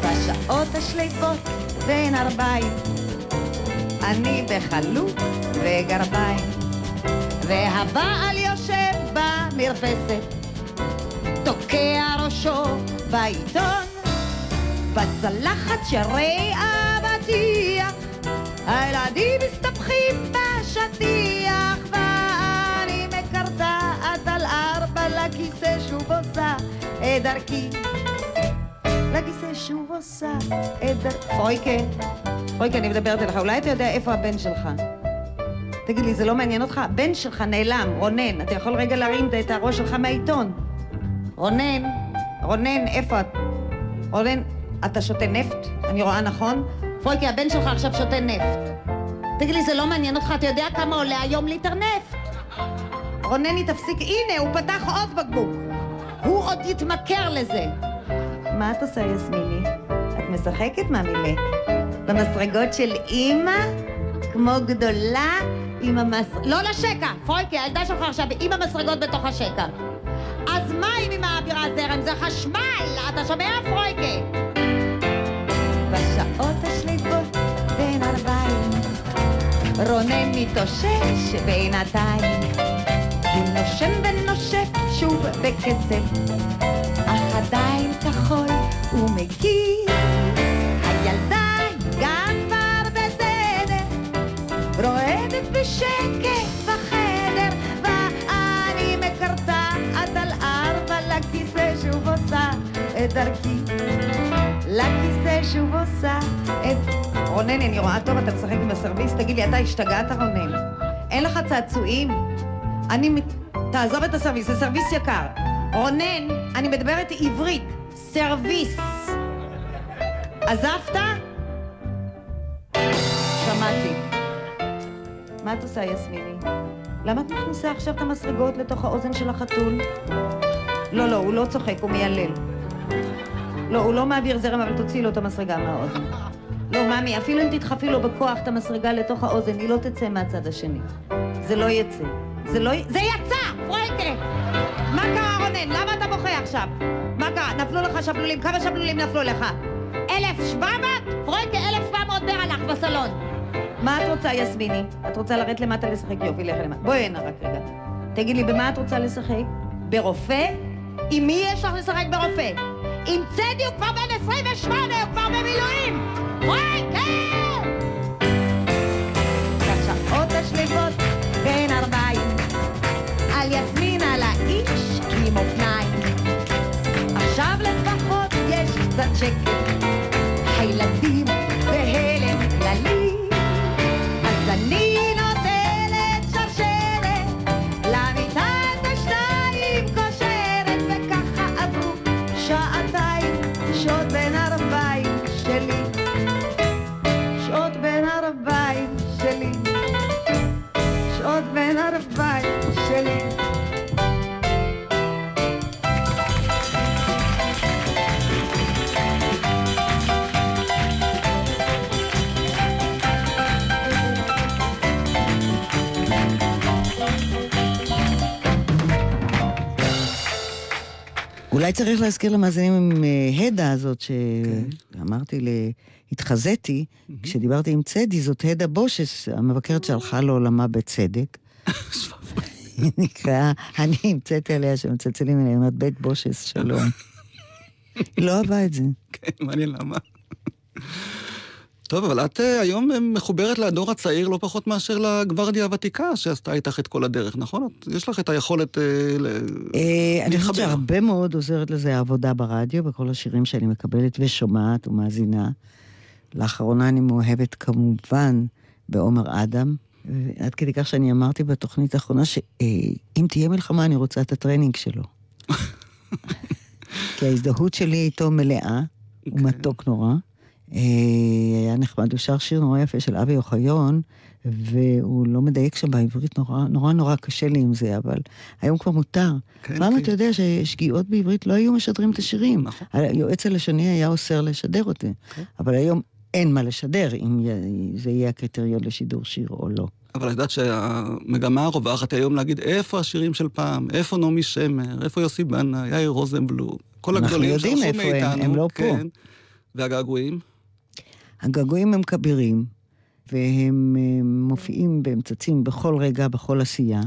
בשעות השליבות בין ארבעים, אני בחלוק וגרביים, והבעל יושב במרפסת, תוקע ראשו בעיתון, בצלחת שרי אבטיח, הילדים מסתבכים בשטיח, ואני מקרטעת על ארבע לכיסא שוב עושה את דרכי. לכיסא שוב עושה את דרכי. פרויקה, פרויקה, אני מדברת אליך, אולי אתה יודע איפה הבן שלך? תגיד לי, זה לא מעניין אותך? הבן שלך נעלם, רונן, אתה יכול רגע להרים את הראש שלך מהעיתון. רונן, רונן, איפה את? רונן, אתה שותה נפט? אני רואה נכון? פרויקי, הבן שלך עכשיו שותה נפט. תגיד לי, זה לא מעניין אותך? אתה יודע כמה עולה היום ליטר נפט? רונני, תפסיק, הנה, הוא פתח עוד בקבוק. הוא עוד יתמכר לזה. מה את עושה, יסמיני? את משחקת, מאמילה? במסרגות של אימא? כמו גדולה עם המס... לא לשקע! פרויקי, הילדה שלך עכשיו עם המסרגות בתוך השקע. אז מה אם היא מעבירה זרם? זה חשמל! אתה שומע, פרויקי? בשעות השליפות בין ארבעים רונן מתאושש בינתיים הוא נושם ונושף שוב בקצב עדיין כחול ומגיב הילדה גם כבר בסדר רועדת בשקט בחדר ואני מקרטעת על ארבע לכיסא שוב עושה את דרכי לכיסא שוב עושה את... רונן, אני רואה טוב, אתה משחק עם הסרוויס? תגיד לי, אתה השתגעת, רונן? אין לך צעצועים? אני... מת- תעזוב את הסרוויס, זה סרוויס יקר. רונן, אני מדברת עברית, סרוויס. עזבת? שמעתי. מה את עושה, יסמיני? למה את מכניסה עכשיו את המסרגות לתוך האוזן של החתול? לא, לא, הוא לא צוחק, הוא מיילל. לא, הוא לא מעביר זרם, אבל תוציאי לו את המסרגה מהאוזן. לא, ממי, אפילו אם תדחפי לו בכוח את המסרגה לתוך האוזן, היא לא תצא מהצד השני. זה לא יצא. זה לא... י- זה יצא! פרויקה! מה קרה, רונן? למה אתה בוכה עכשיו? מה קרה? נפלו לך שבלולים? כמה שבלולים נפלו לך? 1,700? פרויקה, 1,700 בר הלך בסלון. מה את רוצה, יסמיני? את רוצה לרדת למטה לשחק? יופי, לך למטה. בואי הנה רק רגע. תגיד לי, במה את רוצה לשחק? ברופא? עם מי יש לך לשחק ברופא? עם צדי הוא כבר בן 28, הוא כבר במילואים! פרויקה! בשעות השלוות עם אופניים. עכשיו לפחות יש קצת שקט. הילדים אולי צריך להזכיר למאזינים עם אה, הדה הזאת, שאמרתי, ל... התחזיתי, כשדיברתי עם צדי, זאת הדה בושס, המבקרת שהלכה לעולמה בצדק. היא נקראה, אני המצאתי עליה שמצלצלים אליה, היא אומרת, בית בושס, שלום. היא לא אהבה את זה. כן, מעניין למה. טוב, אבל את אה, היום אה, מחוברת לדור הצעיר לא פחות מאשר לגוורדיה הוותיקה שעשתה איתך את כל הדרך, נכון? יש לך את היכולת אה, ל- אה, אני חושבת להתחבר. שהרבה מאוד עוזרת לזה העבודה ברדיו, בכל השירים שאני מקבלת ושומעת ומאזינה. לאחרונה אני מאוהבת כמובן בעומר אדם, עד כדי כך שאני אמרתי בתוכנית האחרונה שאם תהיה מלחמה אני רוצה את הטרנינג שלו. כי ההזדהות שלי איתו מלאה, הוא מתוק נורא. אה, היה נחמד, הוא שר שיר נורא יפה של אבי אוחיון, והוא לא מדייק שם בעברית, נורא נורא, נורא קשה לי עם זה, אבל היום כבר מותר. כן, פעם כן. אתה יודע ששגיאות בעברית לא היו משדרים את השירים. נכון. היועץ הלשוני היה אוסר לשדר אותי, כן. אבל היום אין מה לשדר, אם זה יהיה הקריטריון לשידור שיר או לא. אבל את יודעת שהמגמה הרווחת היום להגיד איפה השירים של פעם, איפה נעמי שמר, איפה יוסי בנה, יאיר רוזנבלום, כל אנחנו הגדולים יודעים שעשו איפה הם, מאיתנו. הם לא פה. כן. והגעגועים? הגעגועים הם כבירים, והם אה, מופיעים והם צצים בכל רגע, בכל עשייה,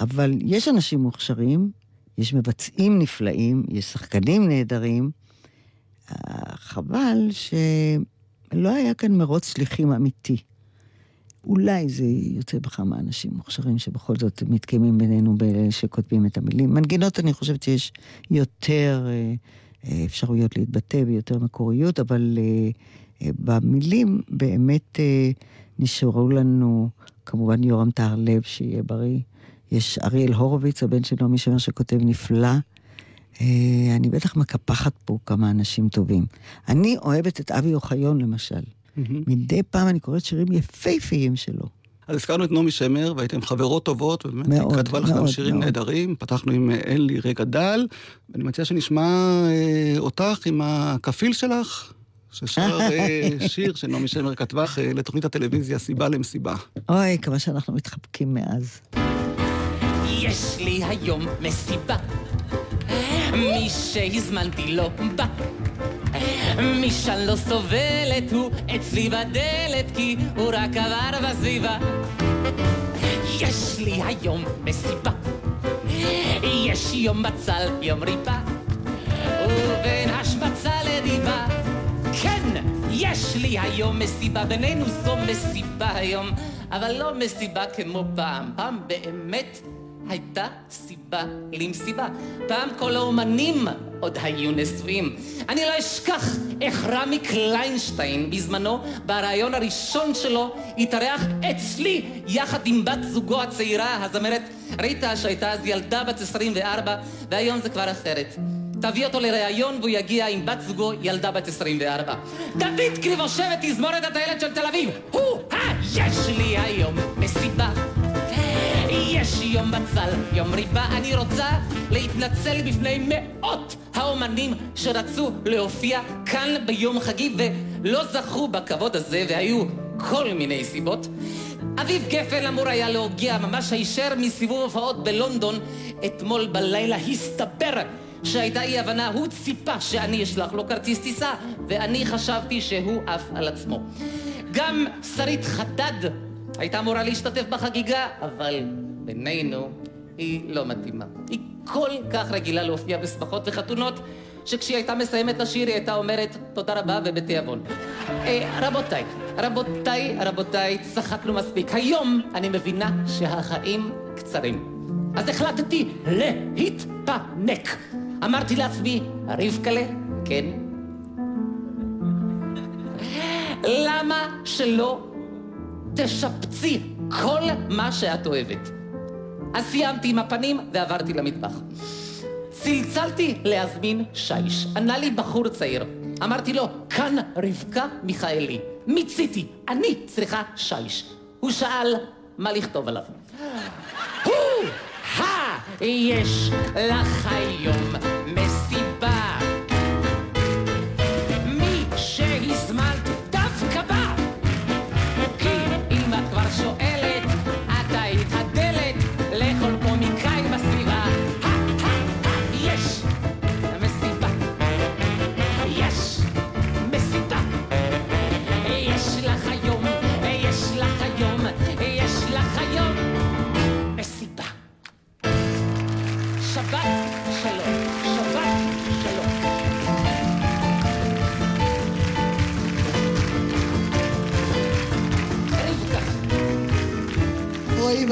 אבל יש אנשים מוכשרים, יש מבצעים נפלאים, יש שחקנים נהדרים. אה, חבל שלא היה כאן מרוץ שליחים אמיתי. אולי זה יוצא בכמה אנשים מוכשרים שבכל זאת מתקיימים בינינו באלה שכותבים את המילים. מנגינות, אני חושבת שיש יותר אה, אפשרויות להתבטא ויותר מקוריות, אבל במילים באמת אה, נשארו לנו, כמובן יורם טהרלב, שיהיה בריא. יש אריאל הורוביץ, הבן של נעמי שמר, שכותב נפלא. אה, אני בטח מקפחת פה כמה אנשים טובים. אני אוהבת את אבי אוחיון, למשל. מדי פעם אני קוראת שירים יפהפיים שלו. אז הזכרנו את נעמי שמר, והייתם חברות טובות, ובאמת מאוד, היא כתבה מאוד, שירים מאוד. נהדרים. פתחנו עם אה, אין לי רגע דל, ואני מציע שנשמע אה, אותך עם הכפיל שלך, ששר אה, שיר שנעמי שמר כתבה אה, לתוכנית הטלוויזיה סיבה למסיבה. אוי, כמה שאנחנו מתחבקים מאז. יש לי היום מסיבה, מי שהזמנתי לא בא. מי שאני לא סובלת הוא אצלי בדלת כי הוא רק עבר בסביבה. יש לי היום מסיבה, יש יום בצל, יום ריבה, ובין השמצה לדיבה. יש לי היום מסיבה, בינינו זו מסיבה היום, אבל לא מסיבה כמו פעם. פעם באמת הייתה סיבה למסיבה. פעם כל האומנים עוד היו נשואים. אני לא אשכח איך רמי קליינשטיין בזמנו, ברעיון הראשון שלו, התארח אצלי יחד עם בת זוגו הצעירה, הזמרת ריטה, שהייתה אז ילדה בת 24, והיום זה כבר אחרת. תביא אותו לראיון והוא יגיע עם בת זוגו, ילדה בת 24. דוד קריבושב תזמורת הטיילת של תל אביב! הו-אה! יש לי היום מסיבה. יש יום בצל, יום ריבה, אני רוצה להתנצל בפני מאות האומנים שרצו להופיע כאן ביום חגי ולא זכו בכבוד הזה והיו כל מיני סיבות. אביב גפן אמור היה להוגיע ממש הישר מסיבוב הופעות בלונדון. אתמול בלילה הסתבר שהייתה אי הבנה, הוא ציפה שאני אשלח לו כרטיס טיסה ואני חשבתי שהוא עף על עצמו. גם שרית חדד הייתה אמורה להשתתף בחגיגה, אבל בינינו היא לא מתאימה. היא כל כך רגילה להופיע בשמחות וחתונות, שכשהיא הייתה מסיימת את השיר היא הייתה אומרת תודה רבה ובתיאבון. אה, רבותיי, רבותיי, רבותיי, צחקנו מספיק. היום אני מבינה שהחיים קצרים. אז החלטתי להתפנק. אמרתי לעצמי, רבקלה, כן? למה שלא תשפצי כל מה שאת אוהבת. אז סיימתי עם הפנים ועברתי למטבח. צלצלתי להזמין שיש. ענה לי בחור צעיר. אמרתי לו, כאן רבקה מיכאלי. מיציתי, אני צריכה שיש. הוא שאל מה לכתוב עליו. יש לך היום מסיבה.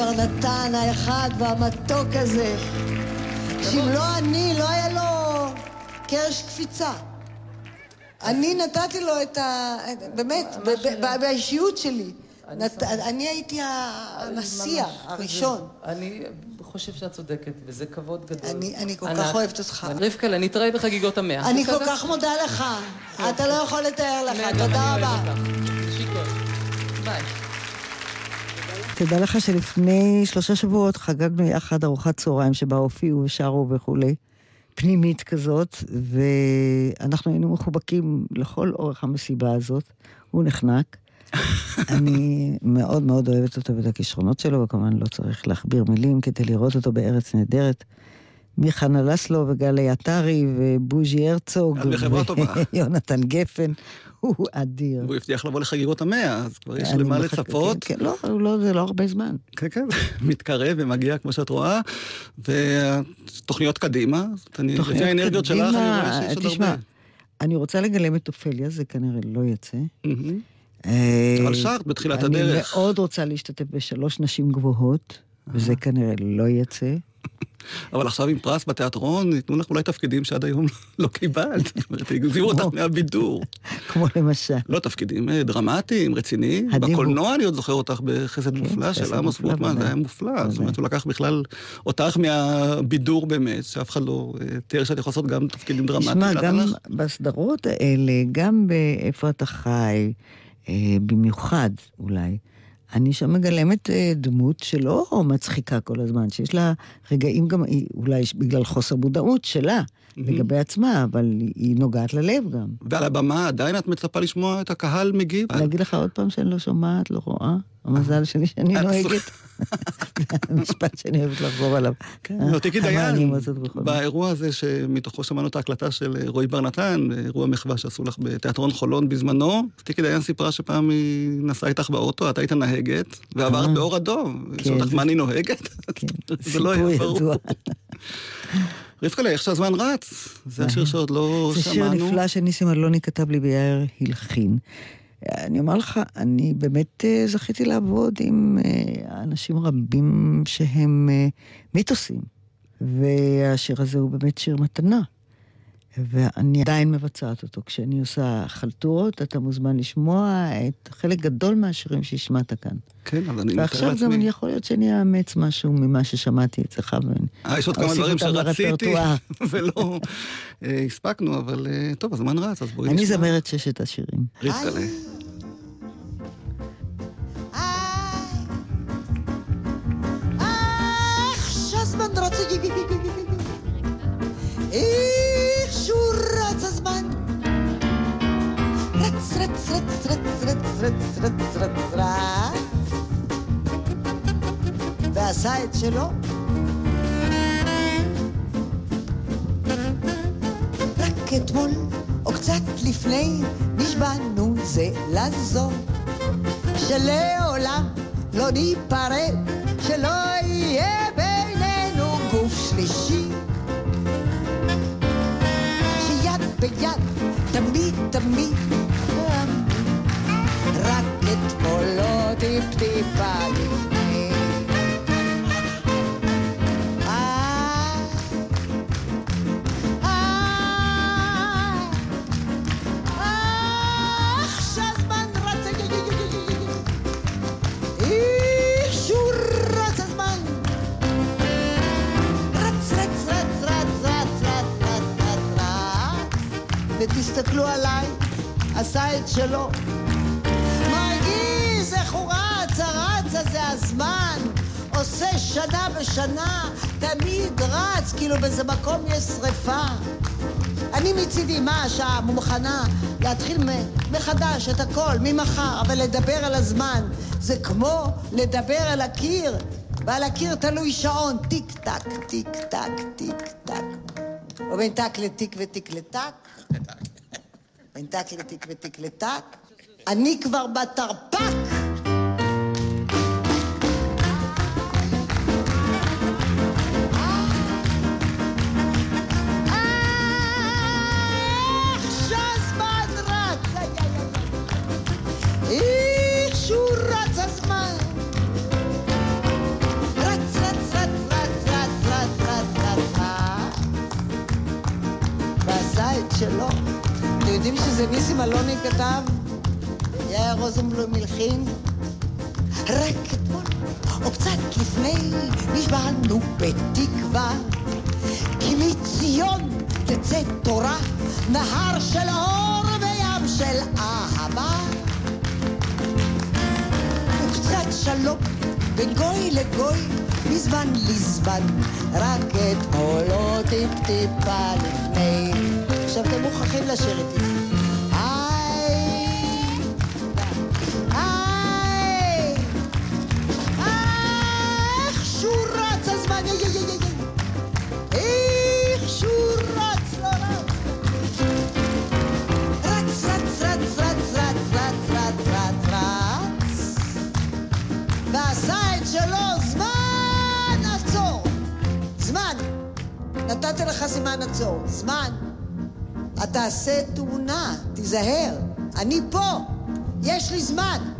בר נתן האחד והמתוק הזה, שאם לא אני, לא היה לו קרש קפיצה. אני נתתי לו את ה... באמת, באישיות שלי. אני הייתי המסיע הראשון. אני חושב שאת צודקת, וזה כבוד גדול. אני- אני כל. כך אוהבת אותך. רבקה, נתראה בחגיגות המאה. אני כל? כך מודה לך. אתה לא יכול לתאר לך. תודה אני רבה. ביי. תדע לך שלפני שלושה שבועות חגגנו יחד ארוחת צהריים שבה הופיעו ושרו וכולי, פנימית כזאת, ואנחנו היינו מחובקים לכל אורך המסיבה הזאת. הוא נחנק. אני מאוד מאוד אוהבת אותו ואת הכישרונות שלו, וכמובן לא צריך להכביר מילים כדי לראות אותו בארץ נהדרת. מחנה לסלו וגלי עטרי ובוז'י הרצוג טובה. ויונתן גפן, הוא אדיר. הוא הבטיח לבוא לחגיגות המאה, אז כבר יש אני למה לצפות. כן, כן, לא, לא, זה לא הרבה זמן. כן, כן, מתקרב ומגיע, כמו שאת רואה, ותוכניות קדימה, אני, לפי האנרגיות שלך, אני קדימה, רואה שיש עוד תשמע, הרבה. אני רוצה לגלם את אופליה, זה כנראה לא יצא. אה, אבל שרת בתחילת אני הדרך. מאוד רוצה להשתתף בשלוש נשים גבוהות, וזה כנראה לא יצא. אבל עכשיו עם פרס בתיאטרון, ייתנו לך אולי תפקידים שעד היום לא קיבלת. זאת אומרת, יגזירו אותך מהבידור. כמו למשל. לא, תפקידים אה, דרמטיים, רציניים. בקולנוע אני עוד זוכר אותך בחסד מופלא של עמוס מופלא, גוטמן, זה. היה מופלא. זאת אומרת, הוא לקח בכלל אותך מהבידור באמת, שאף אחד לא אה, תיאר שאת יכולה לעשות גם תפקידים דרמטיים. תשמע, גם. בסדרות האלה, גם באיפה אתה חי, אה, במיוחד אולי, אני שם מגלמת אה, דמות שלא מצחיקה כל הזמן, שיש לה רגעים גם, אולי בגלל חוסר מודעות שלה לגבי עצמה, אבל היא נוגעת ללב גם. ועל הבמה עדיין את מצפה לשמוע את הקהל מגיב? להגיד לך עוד פעם שאני לא שומעת, לא רואה? המזל שלי שאני נוהגת. המשפט שאני אוהבת לחזור עליו. לא, תיקי דיין, באירוע הזה שמתוכו שמענו את ההקלטה של אה, רועי בר נתן, אירוע מחווה שעשו לך בתיאטרון חולון בזמנו, טיקי דיין סיפרה שפעם היא נסעה איתך באוטו, את היית הנהגת, ועברת אה. באור אדום. כן, שאלו אותך זה- מה אני נוהגת? זה לא היה ברור. ידוע. רבקה, איך שהזמן רץ, זה השיר שעוד לא זה שיר שמענו. נפלא שניסים אלוני כתב לי ויאיר הלחין. אני אומר לך, אני באמת אה, זכיתי לעבוד עם אה, אנשים רבים שהם אה, מיתוסים, והשיר הזה הוא באמת שיר מתנה. ואני עדיין מבצעת אותו. כשאני עושה חלטורות, אתה מוזמן לשמוע את חלק גדול מהשירים שהשמעת כאן. כן, אבל אני מתאר ועכשיו גם לעצמי. אני יכול להיות שאני אאמץ משהו ממה ששמעתי אצלך, ואני אה, יש עוד כמה דברים שרציתי. ולא אה, הספקנו, אבל אה, טוב, הזמן רץ, אז בואי אני נשמע. זמרת ששת השירים. רבקלה. איך сред, сред, сред, сред, сред, סרט, סרט, ועשה את שלו. רק אתמול, או קצת לפני, נשבענו זה לזו, שלעולם לא ניפרד, שלא יהיה בינינו גוף שלישי. שיד ביד, תמיד תמיד את קולו טיפ-טיפה לפני. ותסתכלו עליי, עשה את שלו, הזמן. עושה שנה בשנה, תמיד רץ, כאילו באיזה מקום יש שריפה. אני מצידי, מה השעה מוכנה להתחיל מחדש את הכל, ממחר, אבל לדבר על הזמן זה כמו לדבר על הקיר, ועל הקיר תלוי שעון, טיק טק, טיק טק, טיק טק. או בין טק לטיק וטיק לטק. בין טק לטיק וטיק לטק. אני כבר בתרפ"ק. שלו. אתם יודעים שזה ניסים אלוני כתב? יאיר רוזנבלום הלחין? רק אתמול, או קצת לפני, נשבענו בתקווה. כי מציון תצא תורה, נהר של אור וים של אהבה. וקצת שלום בין גוי לגוי, מזמן לזמן, רק אתמול או טיפ-טיפה לפני. עכשיו אתם מוכרחים לשיר איתי. נתתי לך סימן עצור. זמן. אתה עושה תאונה, תיזהר. אני פה. יש לי זמן.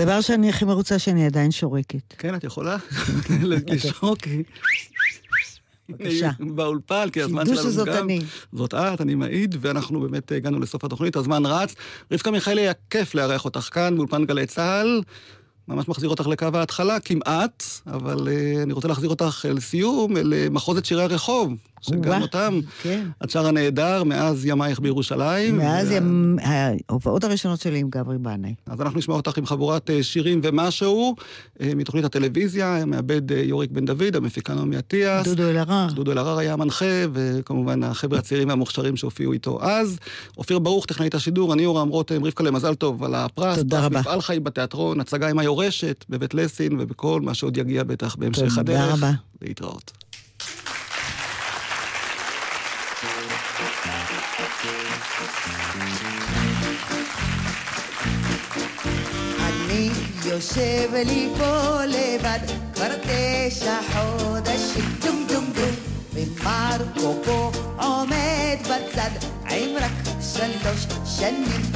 הדבר שאני הכי מרוצה שאני עדיין שורקת. כן, את יכולה לשרוק. בבקשה. באולפן, כי הזמן שידעו שלנו שזאת גם... אני. זאת את, אני מעיד, ואנחנו באמת הגענו לסוף התוכנית, הזמן רץ. רבקה מיכאלי, היה כיף לארח אותך כאן, באולפן גלי צה"ל. ממש מחזיר אותך לקו ההתחלה, כמעט, אבל uh, אני רוצה להחזיר אותך לסיום, אל uh, מחוזת שירי הרחוב, שגם אותם כן. את שרה נהדר, מאז ימייך בירושלים. מאז ו- ימ- ההופעות הראשונות שלי עם גברי בנאי. אז אנחנו נשמע אותך עם חבורת אה, שירים ומשהו אה, מתוכנית הטלוויזיה, מעבד אה, יוריק בן דוד, המפיקה נעמי אטיאס. דודו אלהרר. דודו אלהרר היה המנחה, וכמובן החבר'ה הצעירים והמוכשרים שהופיעו איתו אז. אופיר ברוך, טכנאית השידור, אני יורם רותם, רבקה למזל טוב על הפרס. תודה רבה. מפעל חיים בתיאטרון, הצגה עם היורשת, בבית לסין, ובכל מה שעוד יגיע בטח בהמשך תודה הדרך. רבה. להתראות. אני יושב לי פה לבד כבר תשע חודשים. דום דום דום. ומרקו פה עומד בצד עם רק שלוש שנים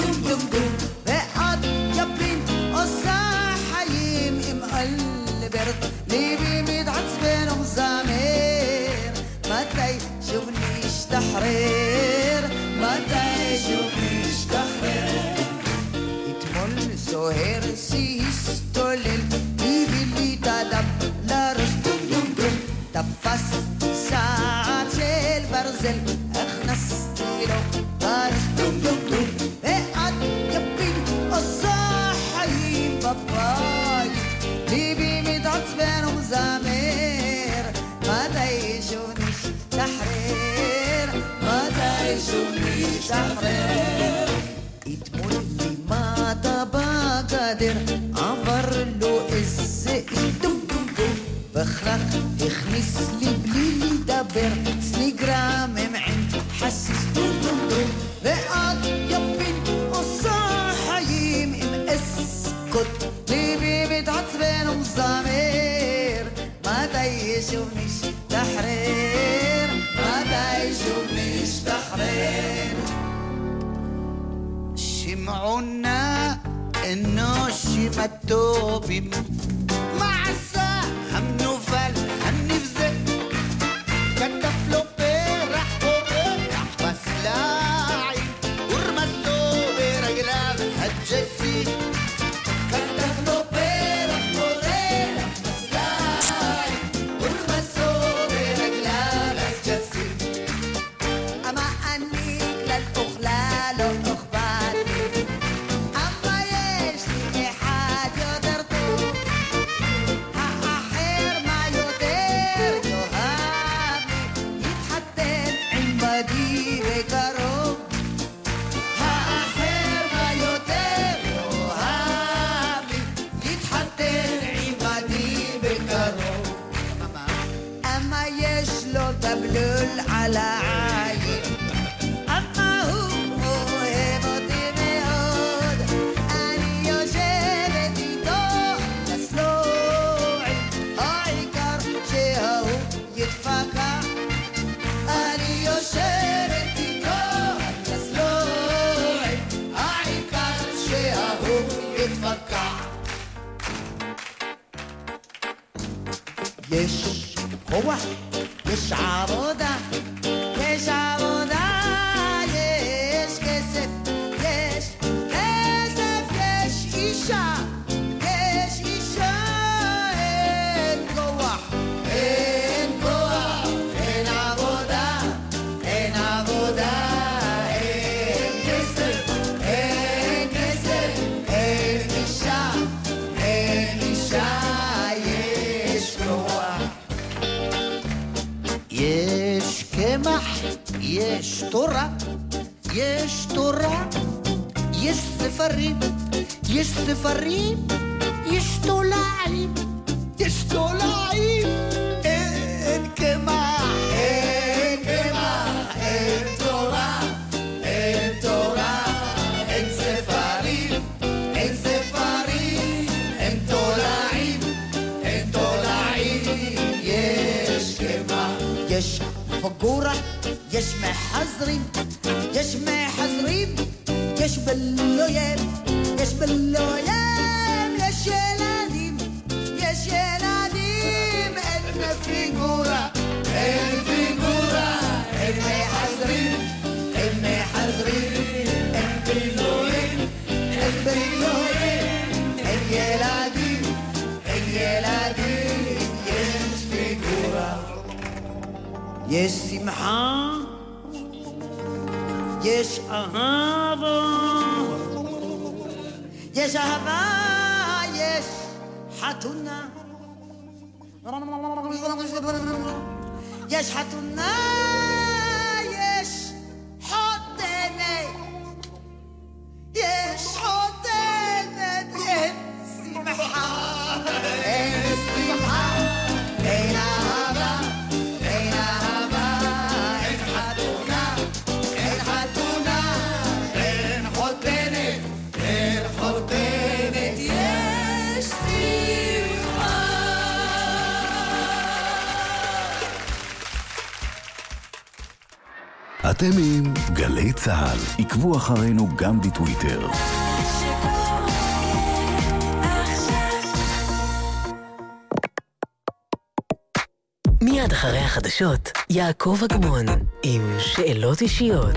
מחזרים, יש מחזרים, יש בלויים, יש בלויים, יש ילדים, יש ילדים, אין פיגורה, אין פיגורה, אין מחזרים, אין מחזרים, אין בילויים, אין בילויים, אין ילדים, אין ילדים, יש פיגורה. יש שמחה, אהבה, יש אהבה, יש חתונה. יש חתונה, צה"ל. עקבו אחרינו גם בטוויטר. מיד אחרי החדשות, יעקב אגמון, עם שאלות אישיות.